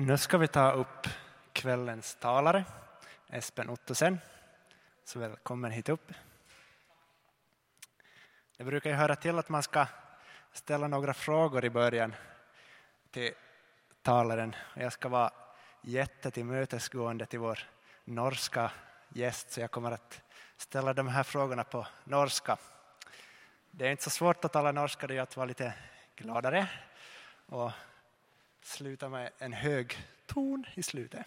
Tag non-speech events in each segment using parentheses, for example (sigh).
Nå skal vi ta opp kveldens talere, Espen Ottosen. Så velkommen hit opp. Det brukar höra til at man skal ställa noen frågor i början til talaren. Jeg skal være jättetillmötesgående til vår norska gäst så jeg kommer att ställa de här frågorna på norska. Det er ikke så svårt å tala norska, det är att vara lite gladare och sluta med en hög ton i slutet.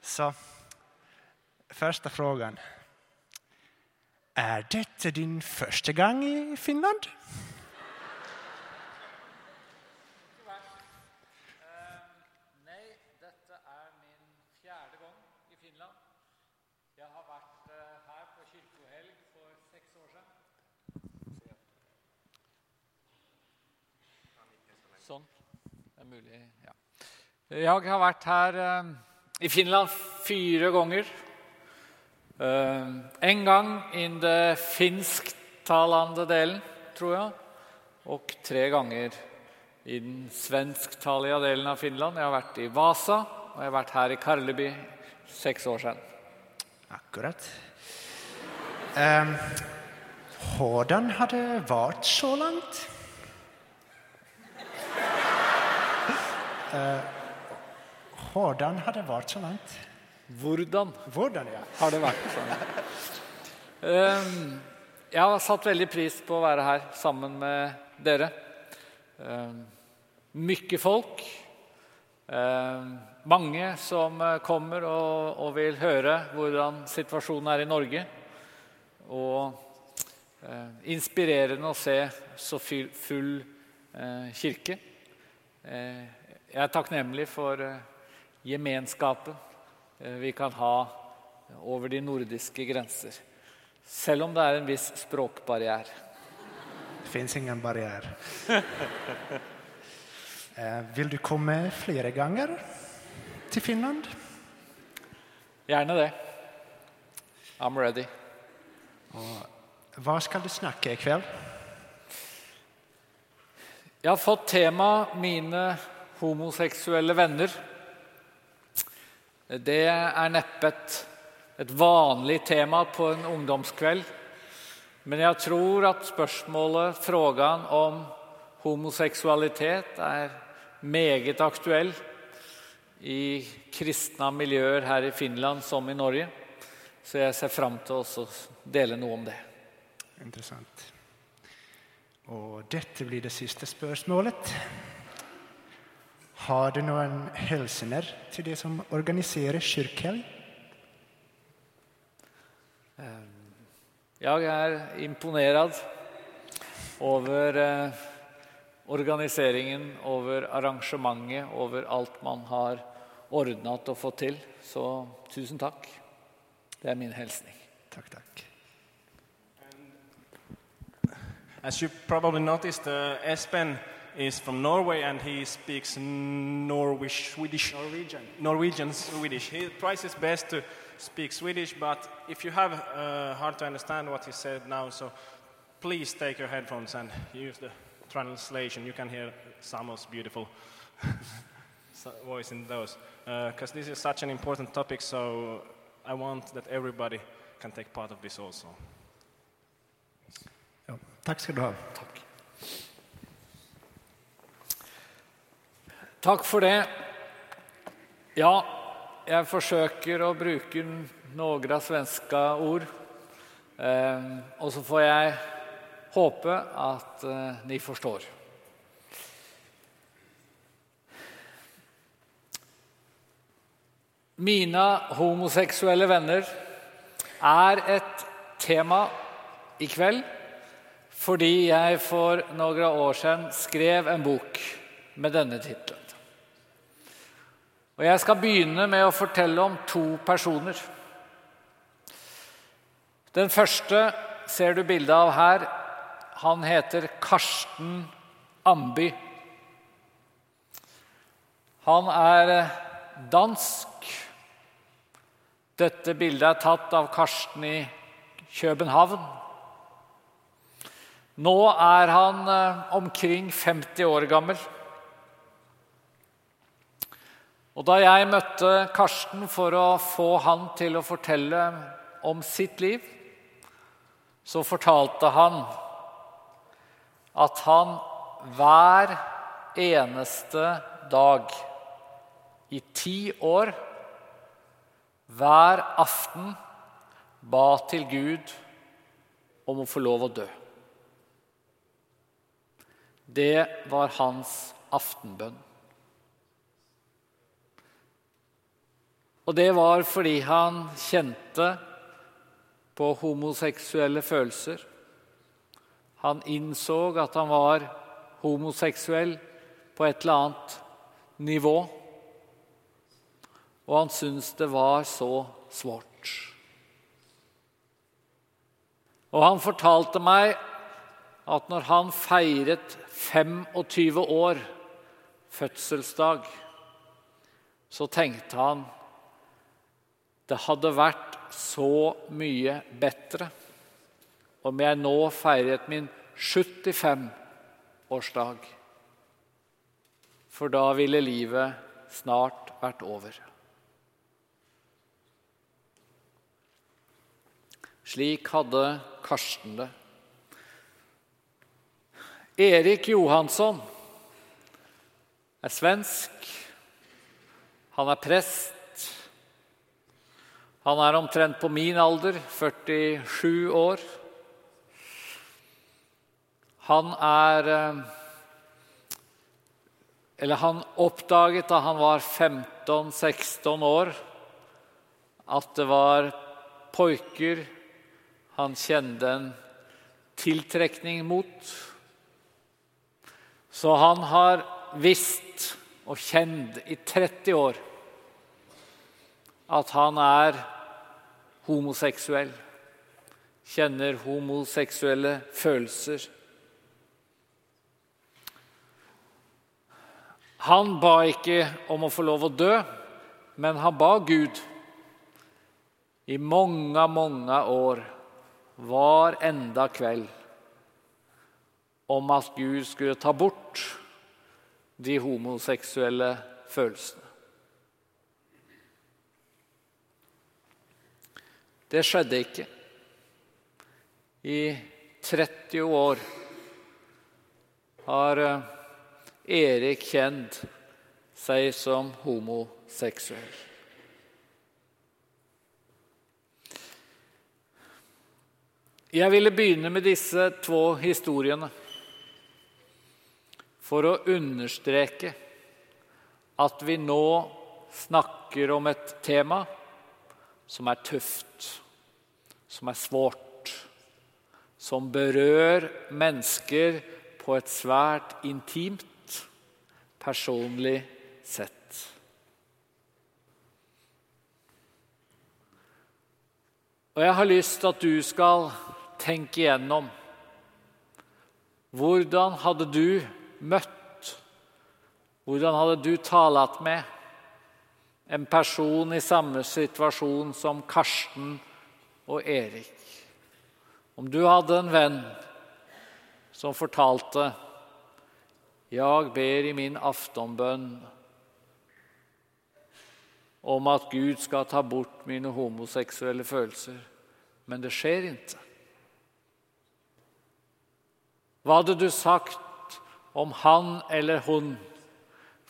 Så första frågan. Er dette din første gang i Finland? Nei, dette er min fjerde gang i Finland. Jeg har vært eh, her på kirkehelg for seks år siden. Sånn. Det er mulig, ja. Jeg har vært her eh, i Finland fire ganger. Eh, en gang i den finsktalende delen, tror jeg. Og tre ganger i den svensktalige delen av Finland. Jeg har vært i Vasa, og jeg har vært her i Karleby seks år siden. Akkurat. Um, Hvordan har det vært så långt? Hvordan har det vært så langt? Hvordan Hvordan, ja. har det vært? Sånn. Ehm, Jeg har satt veldig pris på å være her sammen med dere. Ehm, Mye folk. Ehm, Mange som eh, kommer og, og vil høre hvordan situasjonen er i Norge. Og eh, inspirerende å se så full eh, kirke. Eh, Jeg er takknemlig for gemenskapet gemenskapen eh, vi kan ha over de nordiske grenser. Selv om det er en viss språkbarriere. Det fins ingen barriere. (laughs) Eh, Vill du komme flere ganger til Finland? Gjerne det. I'm ready. Hva skal du snakke i kveld? Jeg har fått tema 'Mine homoseksuelle venner'. Det er neppe et, et vanlig tema på en ungdomskveld. Men jeg tror at spørsmålet, frågan om homoseksualitet, er meget aktuell i kristne miljøer her i Finland som i Norge. Så jeg ser fram til å dele noe om det. Interessant. Og dette blir det siste spörsmålet. Har du noen hilsener til de som organiserer kyrkhelg? Jeg er imponert over eh, organiseringen, over arrangementet, over alt man har ordnet og fått til. Så tusen takk. Det er min hilsning. Takk, takk. As you probably noticed, uh, Espen is from Norway and he speaks Norwish, Swedish, Norwegian. Norwegian Swedish. He tries his best to speak Swedish, but if you have uh, hard to understand what he said now, so please take your headphones and use the translation. You can hear Samuel's beautiful (laughs) voice in those, because this is such an important topic. So I want that everybody can take part of this also. Ja, tack ska du ha. Takk for det. Ja, jeg forsøker å bruke noen svenske ord. Eh, og så får jeg håpe at eh, ni forstår. Mine homoseksuelle venner er et tema i kveld fordi jeg for noen år siden skrev en bok med denne tittelen. Og Jeg skal begynne med å fortelle om to personer. Den første ser du bildet av her. Han heter Karsten Amby. Han er eh, dansk. Dette bildet er tatt av Karsten i København. Nå er han eh, omkring 50 år gammel. Og da jeg møtte Karsten for å få han til å fortelle om sitt liv, så fortalte han at han hver eneste dag i ti år, hver aften, ba til Gud om å få lov å dø. Det var hans aftenbønn. Og det var fordi han kjente på homoseksuelle følelser. Han innså at han var homoseksuell på et eller annet nivå. Og han syntes det var så svårt. Og han fortalte meg at når han feiret 25 år fødselsdag, så tenkte han det hadde vært så mye bedre om jeg nå feiret min 75-årsdag. For da ville livet snart vært over. Slik hadde Karsten det. Erik Johansson er svensk. Han er prest. Han er omtrent på min alder, 47 år. Han er eh, Eller han oppdaget da han var 15-16 år, at det var poiker han kjente en tiltrekning mot. Så han har visst og kjent i 30 år at han er homoseksuell. Kjenner homoseksuelle følelser. Han ba ikke om å få lov å dø, men han ba Gud i mange, mange år, hver enda kveld, om at Gud skulle ta bort de homoseksuelle følelsene. Det skjedde ikke. I 30 år har eh, Erik kjent seg som homoseksuell. Jeg ville begynne med disse to historiene for å understreke at vi nå snakker om et tema som er tøft, som er svårt, som berører mennesker på et svært intimt, personlig sett. Og jeg har lyst til at du skal tenke igjennom hvordan hadde du møtt, hvordan hadde du talt med en person i samme situasjon som Karsten og Erik. Om du hadde en venn som fortalte 'Jeg ber i min aftonbønn om at Gud skal ta bort mine homoseksuelle følelser, men det skjer ikke'. Hva hadde du sagt om han eller hun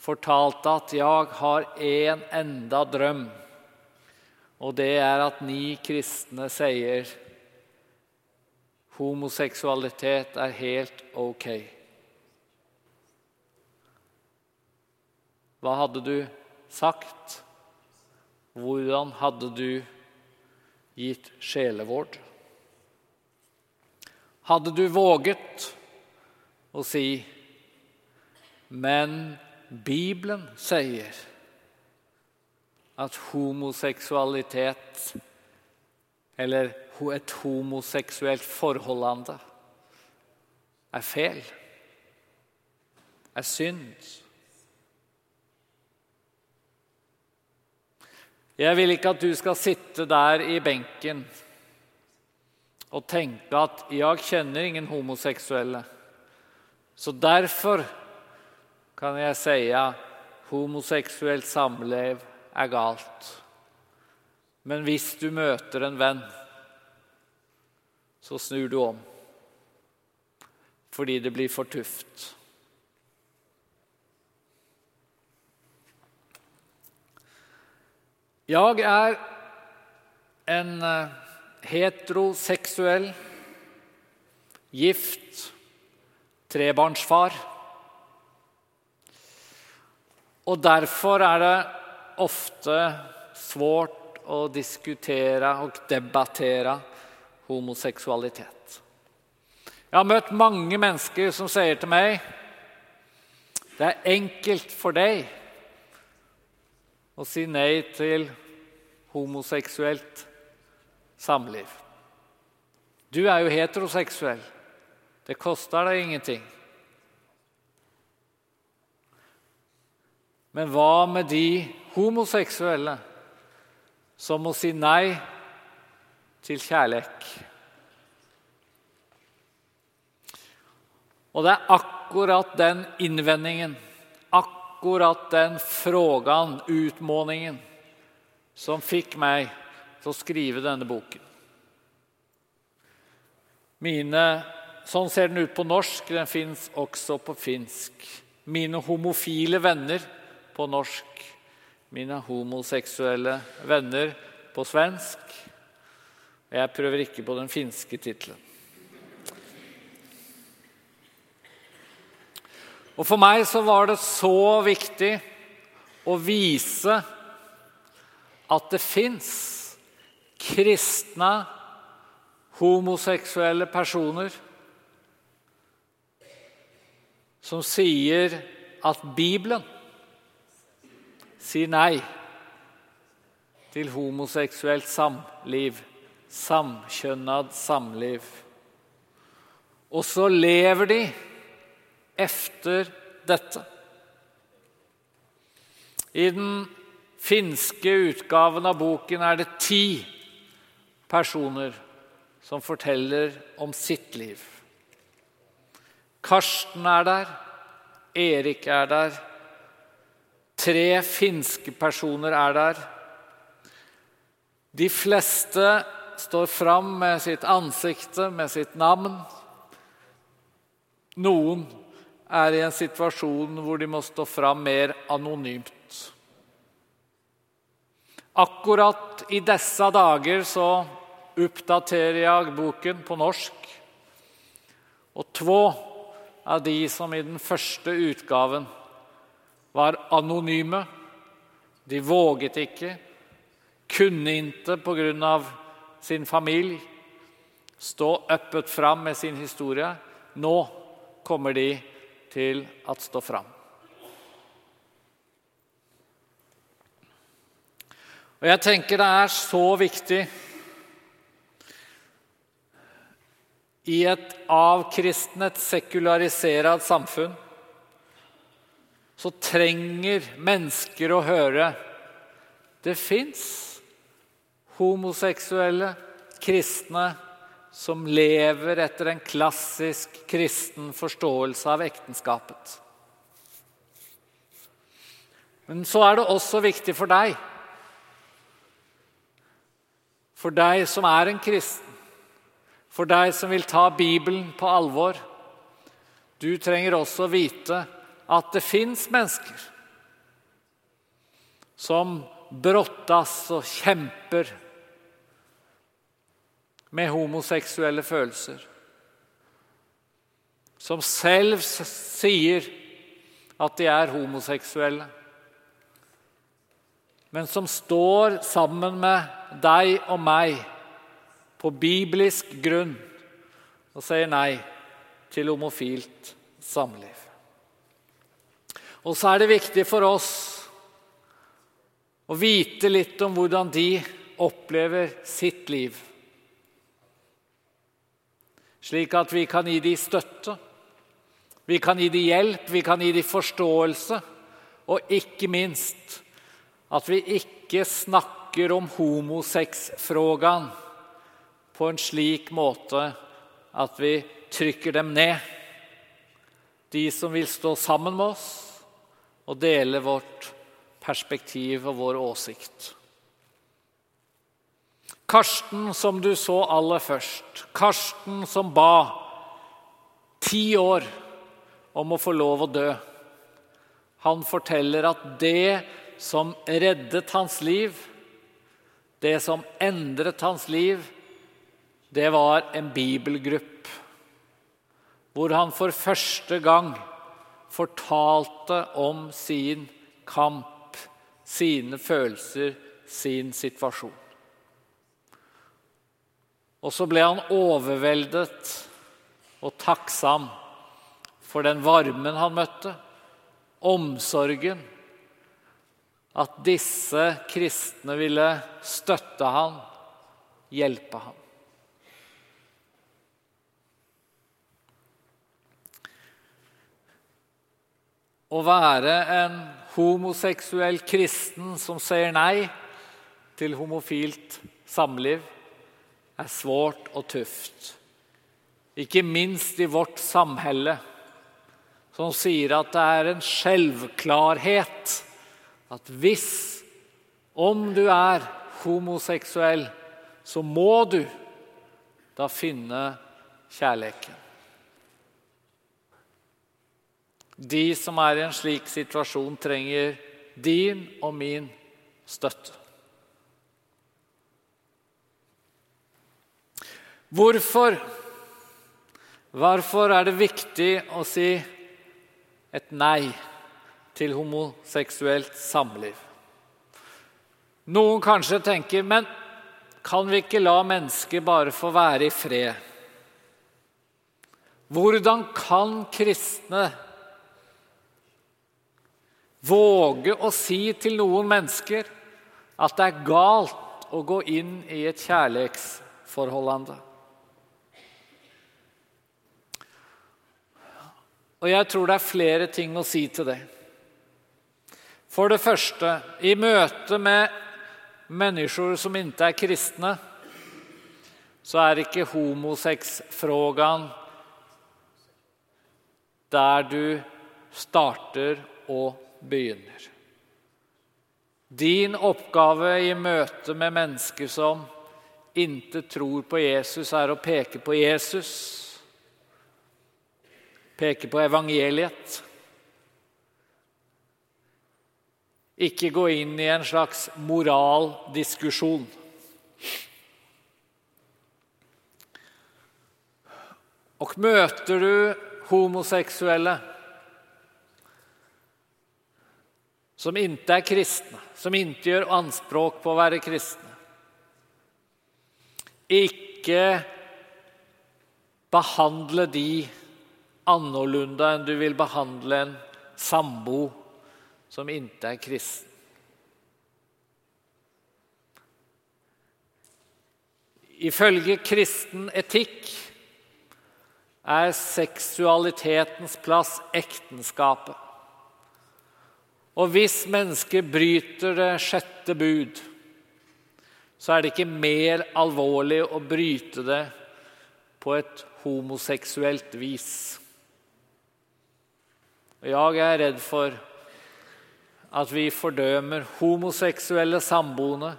fortalte at 'jeg har en enda drøm', og det er at ni kristne sier homoseksualitet er helt ok. Hva hadde du sagt? Hvordan hadde du gitt sjelevård? Hadde du våget å si Men Bibelen sier at homoseksualitet, eller et homoseksuelt forholdende, er feil, er synd. Jeg vil ikke at du skal sitte der i benken og tenke at 'jeg kjenner ingen homoseksuelle', så derfor kan jeg si homoseksuelt samliv er galt. Men hvis du møter en venn, så snur du om. Fordi det blir for tøft. Jeg er en eh, heteroseksuell, gift, trebarnsfar. Og derfor er det ofte svårt å diskutere og debattere homoseksualitet. Jeg har møtt mange mennesker som sier til meg det er enkelt for deg å si nei til homoseksuelt samliv. Du er jo heteroseksuell. Det koster deg ingenting. Men hva med de homoseksuelle som må si nei til kjærlighet? Og det er akkurat den innvendingen, akkurat den frågan, utmåningen, som fikk meg til å skrive denne boken. Mine, sånn ser den ut på norsk, den fins også på finsk. Mine homofile venner på norsk. Mine homoseksuelle venner på svensk. Jeg prøver ikke på den finske tittelen. Og For meg så var det så viktig å vise at det fins kristne homoseksuelle personer som sier at Bibelen sier nei til homoseksuelt samliv, samkjønnad samliv. Og så lever de efter dette. I den finske utgaven av boken er det ti personer som forteller om sitt liv. Karsten er der, Erik er der, tre finske personer er der. De fleste står fram med sitt ansikte, med sitt navn. Noen er i en situasjon hvor de må stå fram mer anonymt. Akkurat i disse dager så oppdaterer jeg boken på norsk. Og to av de som i den første utgaven var anonyme, de våget ikke, kunne ikke pga. sin familie stå øppet fram med sin historie. Nå kommer de til å stå fram. Og jeg tenker det er så viktig i et avkristnet, sekulariserat samfunn så trenger mennesker å høre det fins homoseksuelle kristne som lever etter en klassisk kristen forståelse av ekteskapet. Men så er det også viktig for deg, for deg som er en kristen, for deg som vil ta Bibelen på alvor. Du trenger også vite at det fins mennesker som brottas og kjemper med homoseksuelle følelser. Som selv sier at de er homoseksuelle. Men som står sammen med deg og meg på biblisk grunn og sier nei til homofilt samliv. Og så er det viktig for oss å vite litt om hvordan de opplever sitt liv slik at vi kan gi dem støtte, vi kan gi dem hjelp, vi kan gi dem forståelse, og ikke minst at vi ikke snakker om homosexfrågan på en slik måte at vi trykker dem ned. De som vil stå sammen med oss, og dele vårt perspektiv og vår åsikt. Karsten, som du så aller først. Karsten som ba ti år om å få lov å dø. Han forteller at det som reddet hans liv, det som endret hans liv, det var en bibelgrupp hvor han for første gang fortalte om sin kamp, sine følelser, sin situasjon. Og så ble han overveldet og takksam for den varmen han møtte, omsorgen. At disse kristne ville støtte han, hjelpe ham. Å være en homoseksuell kristen som sier nei til homofilt samliv, er svårt og tøft. Ikke minst i vårt samhelle, som sier at det er en selvklarhet at hvis, om du er homoseksuell, så må du da finne kjærligheten. De som er i en slik situasjon, trenger din og min støtte. Hvorfor? Hvorfor er det viktig å si et nei til homoseksuelt samliv? Noen kanskje tenker men kan vi ikke la mennesker bare få være i fred? Hvordan kan kristne våge å si til noen mennesker at det er galt å gå inn i et kjærlighetsforholdende. Og jeg tror det er flere ting å si til det. For det første, i møte med mennesker som ikke er kristne, så er ikke homosexfrågan der du starter å begynner. Din oppgave i møte med mennesker som ikke tror på Jesus, er å peke på Jesus, peke på evangeliet. Ikke gå inn i en slags moraldiskusjon. Og møter du homoseksuelle som ikke er kristne, som ikke gjør anspråk på å være kristne. Ikke behandle de annerledes enn du vil behandle en sambo som ikke er kristen. Ifølge kristen etikk er seksualitetens plass ekteskapet. Og hvis mennesker bryter det sjette bud, så er det ikke mer alvorlig å bryte det på et homoseksuelt vis. Jeg er redd for at vi fordømmer homoseksuelle samboende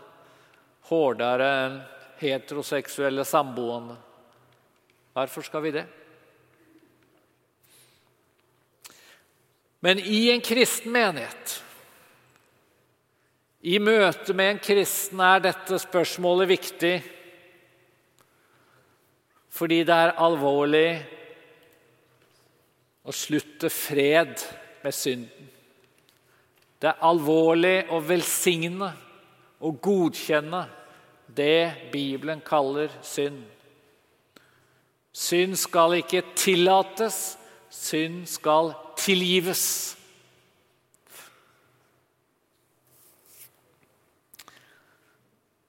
hårdere enn heteroseksuelle samboende. Hvorfor skal vi det? Men i en kristen menighet, i møte med en kristen, er dette spørsmålet viktig fordi det er alvorlig å slutte fred med synden. Det er alvorlig å velsigne og godkjenne det Bibelen kaller synd. Synd skal ikke tillates, synd skal tilgives.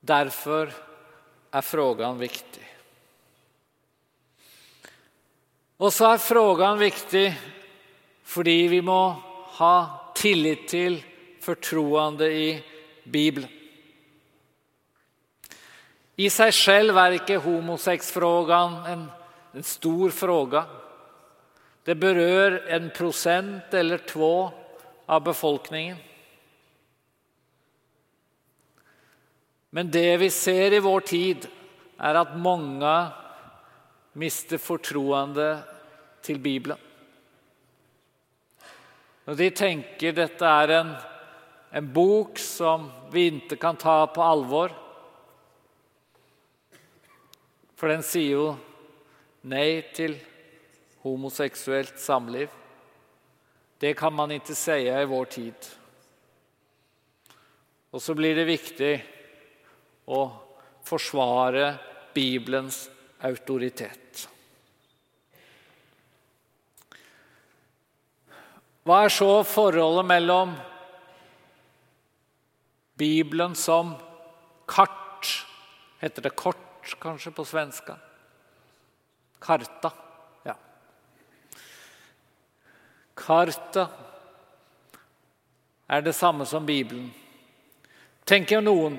Derfor er frågan viktig. Og så er frågan viktig fordi vi må ha tillit til fortroende i Bibelen. I seg selv er ikke homosexfrågan en, en stor fråga. Det berør en prosent eller två av befolkningen. Men det vi ser i vår tid, er at mange mister fortroende til Bibelen. Når de tenker dette er en, en bok som vi ikke kan ta på alvor. For den sier jo nei til homoseksuelt samliv. Det kan man ikke si i vår tid. Og så blir det viktig å forsvare Bibelens autoritet. Hva er så forholdet mellom Bibelen som kart Heter det kort, kanskje, på svenska? Karta. Ja. Karta er det samme som Bibelen. Tenker noen.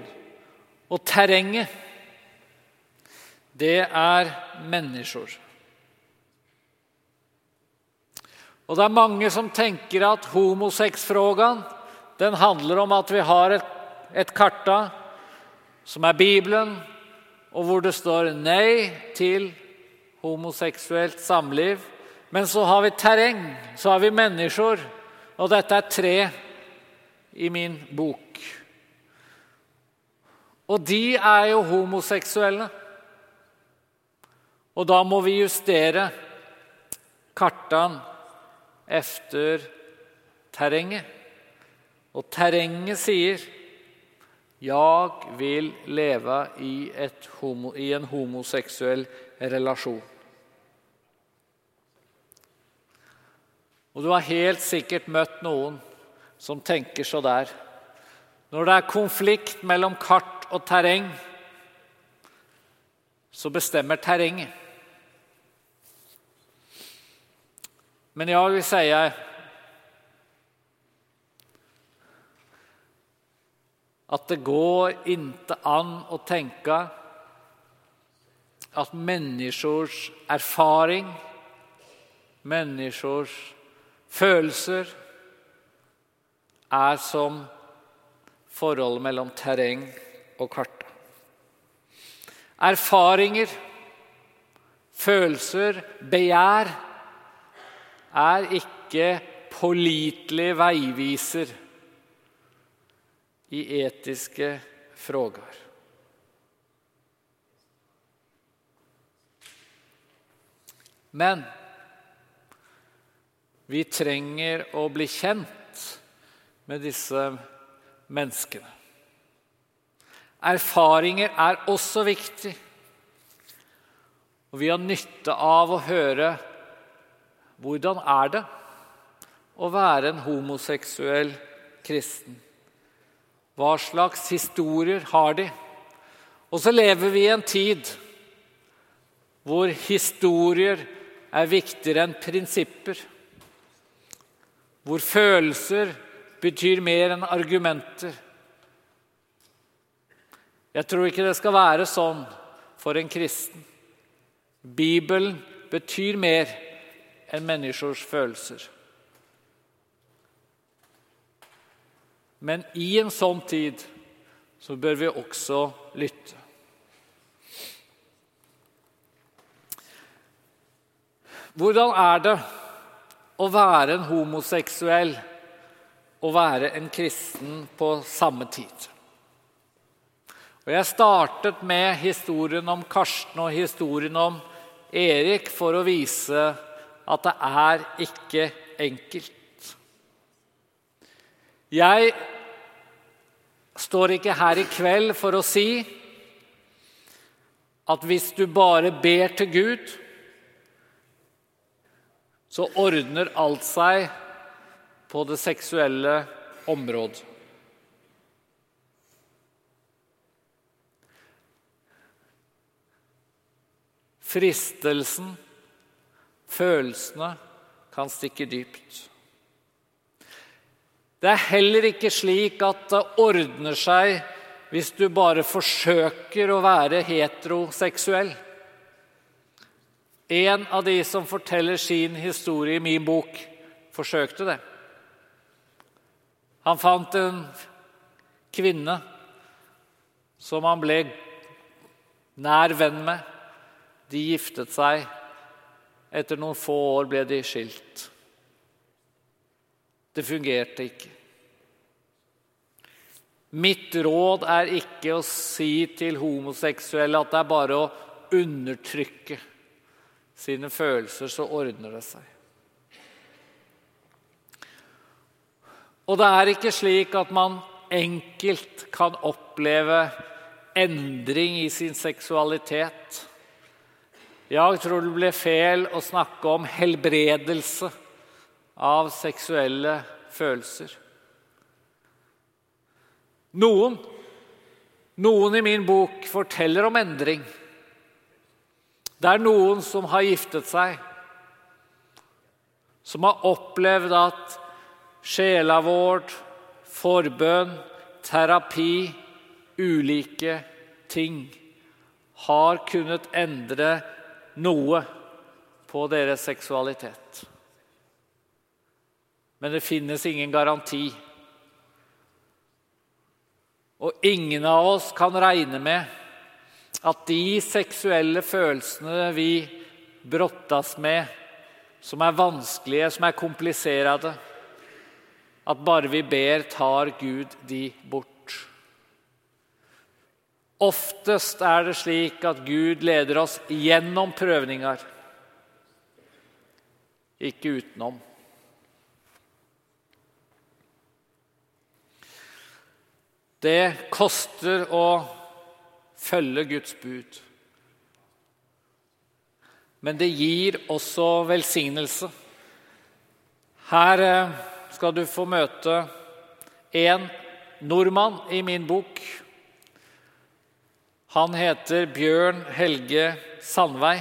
Og terrenget, det er mennesker. Og det er mange som tenker at homosexfrågan den handler om at vi har et, et karta som er Bibelen, og hvor det står nei til homoseksuelt samliv. Men så har vi terreng, så har vi mennesker, og dette er tre i min bok. Og de er jo homoseksuelle. Og da må vi justere kartene efter terrenget. Og terrenget sier 'Jeg vil leve i, homo, i en homoseksuell relasjon'. Og du har helt sikkert møtt noen som tenker så der. Når det er konflikt mellom kart og terreng, så bestemmer terrenget. Men jeg vil si at det går ikke an å tenke at menneskers erfaring, menneskers følelser, er som forholdet mellom terreng og kart. Erfaringer, følelser, begjær er ikke pålitelige veiviser i etiske frågar. Men vi trenger å bli kjent med disse menneskene. Erfaringer er også viktig. Og vi har nytte av å høre hvordan er det å være en homoseksuell kristen. Hva slags historier har de? Og så lever vi i en tid hvor historier er viktigere enn prinsipper. Hvor følelser betyr mer enn argumenter. Jeg tror ikke det skal være sånn for en kristen. Bibelen betyr mer enn menneskers følelser. Men i en sånn tid så bør vi også lytte. Hvordan er det å være en homoseksuell og være en kristen på samme tid. Og Jeg startet med historien om Karsten og historien om Erik for å vise at det er ikke enkelt. Jeg står ikke her i kveld for å si at hvis du bare ber til Gud, så ordner alt seg på det seksuelle området. Fristelsen, følelsene, kan stikke dypt. Det er heller ikke slik at det ordner seg hvis du bare forsøker å være heteroseksuell. En av de som forteller sin historie i min bok, forsøkte det. Han fant en kvinne som han ble nær venn med. De giftet seg. Etter noen få år ble de skilt. Det fungerte ikke. Mitt råd er ikke å si til homoseksuelle at det er bare å undertrykke sine følelser, så ordner det seg. Og det er ikke slik at man enkelt kan oppleve endring i sin seksualitet. Jeg tror det blir feil å snakke om helbredelse av seksuelle følelser. Noen, noen i min bok forteller om endring. Det er noen som har giftet seg, som har opplevd at sjelavård, forbønn, terapi, ulike ting har kunnet endre noe på deres seksualitet. Men det finnes ingen garanti. Og ingen av oss kan regne med at de seksuelle følelsene vi brottas med, som er vanskelige, som er kompliserte, at bare vi ber, tar Gud de bort. Oftest er det slik at Gud leder oss gjennom prøvninger, ikke utenom. Det koster å følge Guds bud. Men det gir også velsignelse. Her eh, skal du få møte en nordmann i min bok. Han heter Bjørn Helge Sandvei.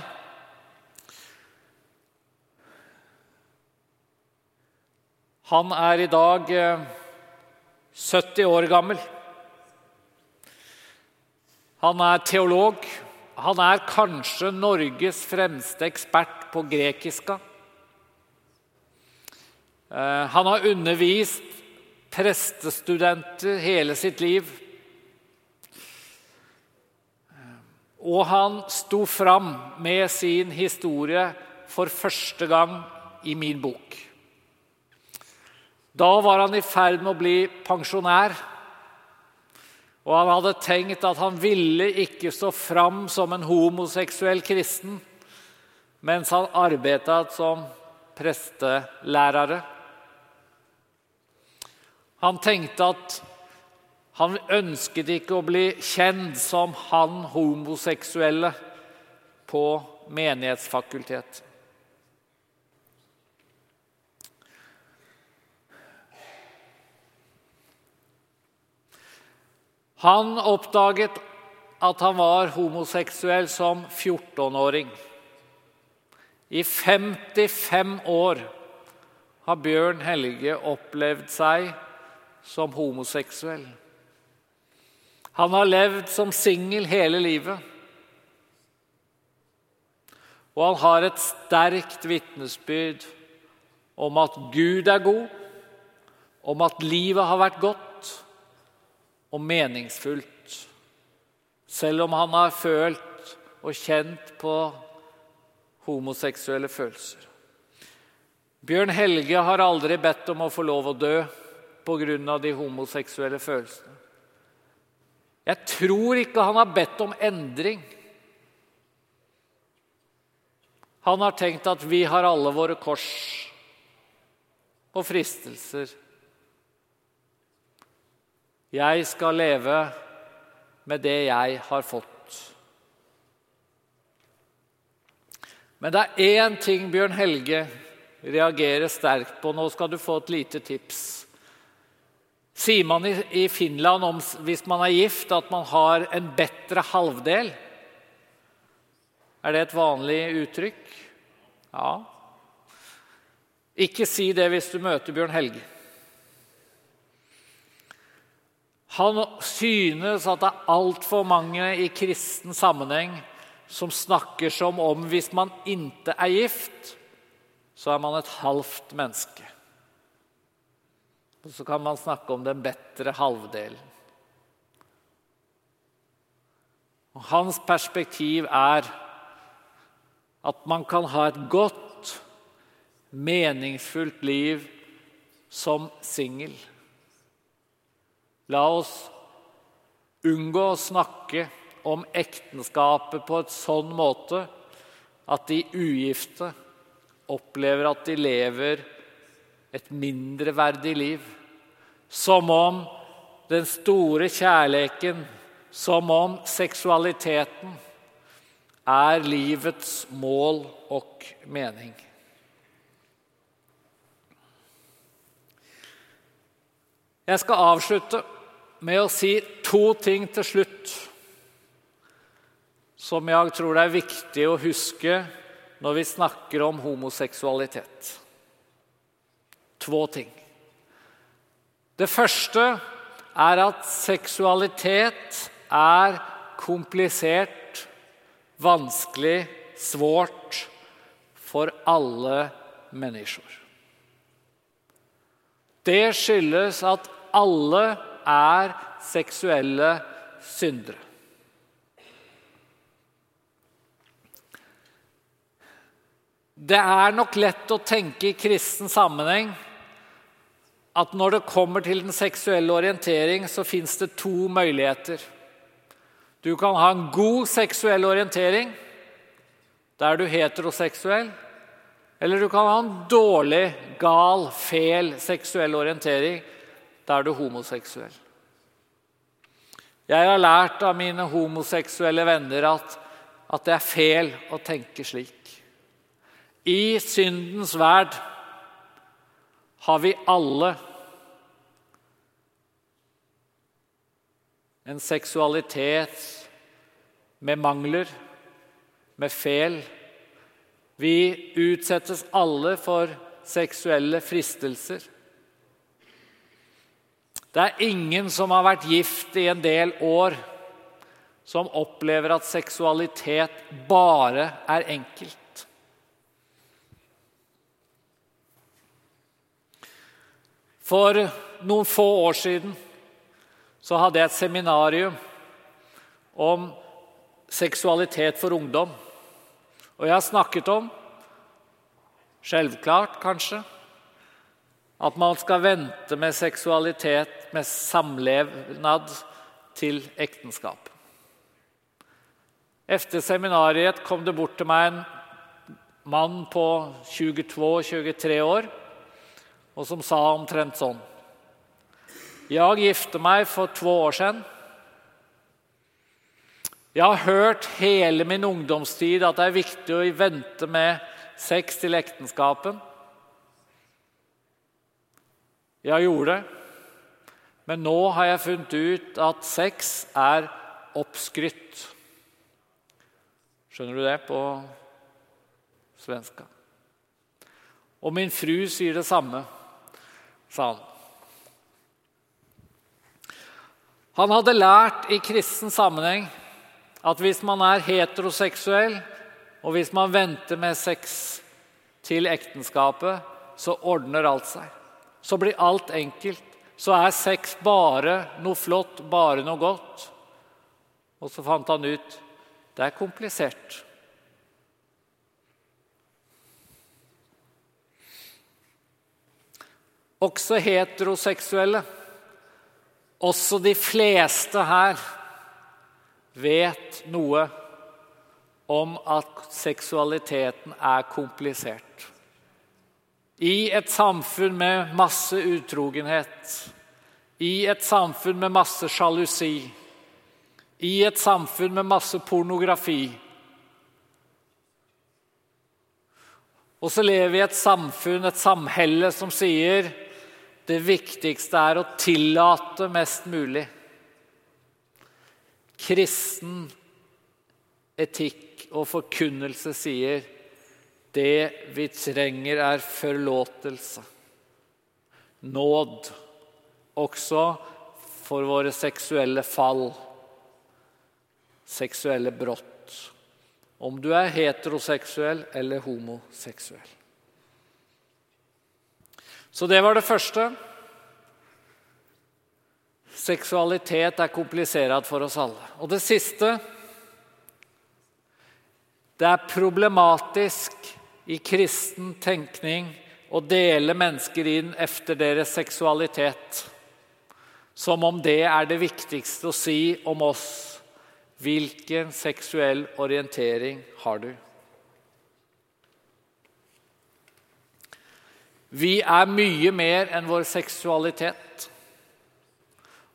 Han er i dag 70 eh, år gammel. Han er teolog. Han er kanskje Norges fremste ekspert på grekiska. Eh, han har undervist prestestudenter hele sitt liv. Og han sto fram med sin historie for første gang i min bok. Da var han i ferd med å bli pensjonær. Og han hadde tenkt at han ville ikke stå fram som en homoseksuell kristen mens han arbeidet som prestelærere. Han tenkte at han ønsket ikke å bli kjent som han homoseksuelle på menighetsfakultet. Han oppdaget at han var homoseksuell som 14-åring. I 55 år har Bjørn Helge opplevd seg som homoseksuell. Han har levd som singel hele livet. Og han har et sterkt vitnesbyrd om at Gud er god, om at livet har vært godt, og meningsfullt. Selv om han har følt og kjent på homoseksuelle følelser. Bjørn Helge har aldri bedt om å få lov å dø pga. de homoseksuelle følelsene. Jeg tror ikke han har bedt om endring. Han har tenkt at vi har alle våre kors og fristelser jeg skal leve med det jeg har fått. Men det er én ting Bjørn Helge reagerer sterkt på. Nå skal du få et lite tips. Sier man i Finland om, hvis man er gift, at man har en bedre halvdel? Er det et vanlig uttrykk? Ja. Ikke si det hvis du møter Bjørn Helge. Han synes at det er altfor mange i kristen sammenheng som snakker som om hvis man ikke er gift, så er man et halvt menneske. Og så kan man snakke om den bedre halvdelen. Og hans perspektiv er at man kan ha et godt, meningsfullt liv som singel. La oss unngå å snakke om ekteskapet på et sånn måte at de ugifte opplever at de lever et mindreverdig liv. Som om den store kjærligheten, som om seksualiteten, er livets mål og mening. Jeg skal avslutte med å si to ting til slutt som jeg tror det er viktig å huske når vi snakker om homoseksualitet. To ting. Det første er at seksualitet er komplisert, vanskelig, svårt for alle mennesker. Det skyldes at alle er seksuelle syndere. Det er nok lett å tenke i kristen sammenheng at når det kommer til den seksuelle orientering, så fins det to muligheter. Du kan ha en god seksuell orientering, du er heteroseksuell. Eller du kan ha en dårlig, gal, fel seksuell orientering, Da er du homoseksuell. Jeg har lært av mine homoseksuelle venner at, at det er fel å tenke slik. I syndens verd har vi alle en seksualitet med mangler, med fel. Vi utsettes alle for seksuelle fristelser. Det er ingen som har vært gift i en del år, som opplever at seksualitet bare er enkelt. For noen få år siden så hadde jeg et seminarium om seksualitet for ungdom. Og jeg har snakket om, selvklart kanskje, at man skal vente med seksualitet, med samlevnad, til ekteskap. Etter seminariet kom det bort til meg en mann på 22-23 år og som sa omtrent sånn Jeg gifte meg for to år siden. Jeg har hørt hele min ungdomstid at det er viktig å vente med sex til ektenskapen. Jeg gjorde det, men nå har jeg funnet ut at sex er oppskrytt. Skjønner du det på svenska? Og min fru sier det samme sa han. Han hadde lært i kristen sammenheng at hvis man er heteroseksuell, og hvis man venter med sex til ekteskapet, så ordner alt seg. Så blir alt enkelt. Så er sex bare noe flott, bare noe godt. Og så fant han ut det er komplisert. også heteroseksuelle, også de fleste her, vet noe om at seksualiteten er komplisert. I et samfunn med masse utrogenhet, i et samfunn med masse sjalusi, i et samfunn med masse pornografi. Og så lever vi i et samfunn, et samhelle, som sier det viktigste er å tillate mest mulig. Kristen etikk og forkunnelse sier det vi trenger, er forlåtelse. Nåd. Også for våre seksuelle fall. Seksuelle brott. Om du er heteroseksuell eller homoseksuell. Så det var det første. Seksualitet er komplisert for oss alle. Og det siste Det er problematisk i kristen tenkning å dele mennesker inn efter deres seksualitet. Som om det er det viktigste å si om oss. Hvilken seksuell orientering har du? Vi er mye mer enn vår seksualitet.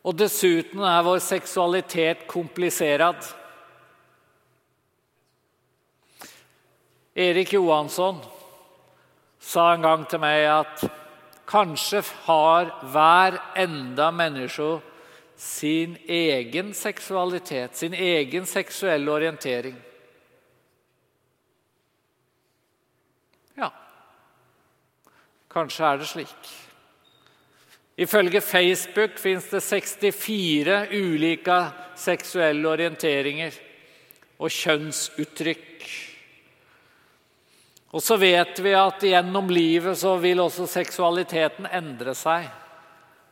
Og dessuten er vår seksualitet komplisert. Erik Johansson sa en gang til meg at kanskje har hver enda menneske sin egen seksualitet, sin egen seksuelle orientering. Ja, kanskje er det slik. Ifølge Facebook fins det 64 ulike seksuelle orienteringer og kjønnsuttrykk. Og så vet vi at gjennom livet så vil også seksualiteten endre seg.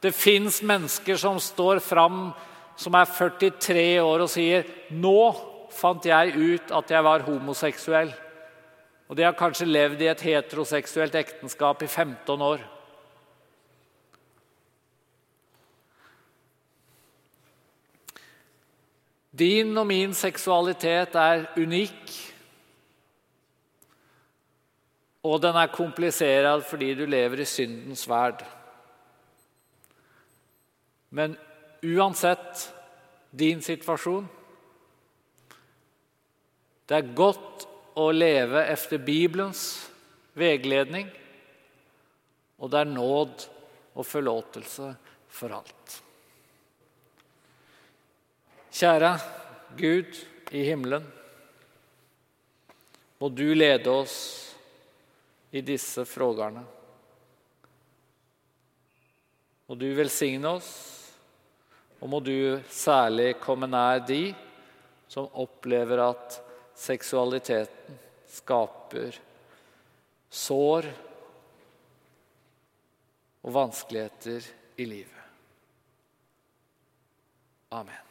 Det fins mennesker som står fram som er 43 år og sier 'Nå fant jeg ut at jeg var homoseksuell'. Og de har kanskje levd i et heteroseksuelt ekteskap i 15 år. Din og min seksualitet er unik. Og den er komplisert fordi du lever i syndens verd. Men uansett din situasjon Det er godt å leve efter Bibelens veiledning, og det er nåd og forlåtelse for alt. Kjære Gud i himmelen. Må du lede oss i disse frågerne. Må du velsigne oss, og må du særlig komme nær de som opplever at seksualiteten skaper sår og vanskeligheter i livet. Amen.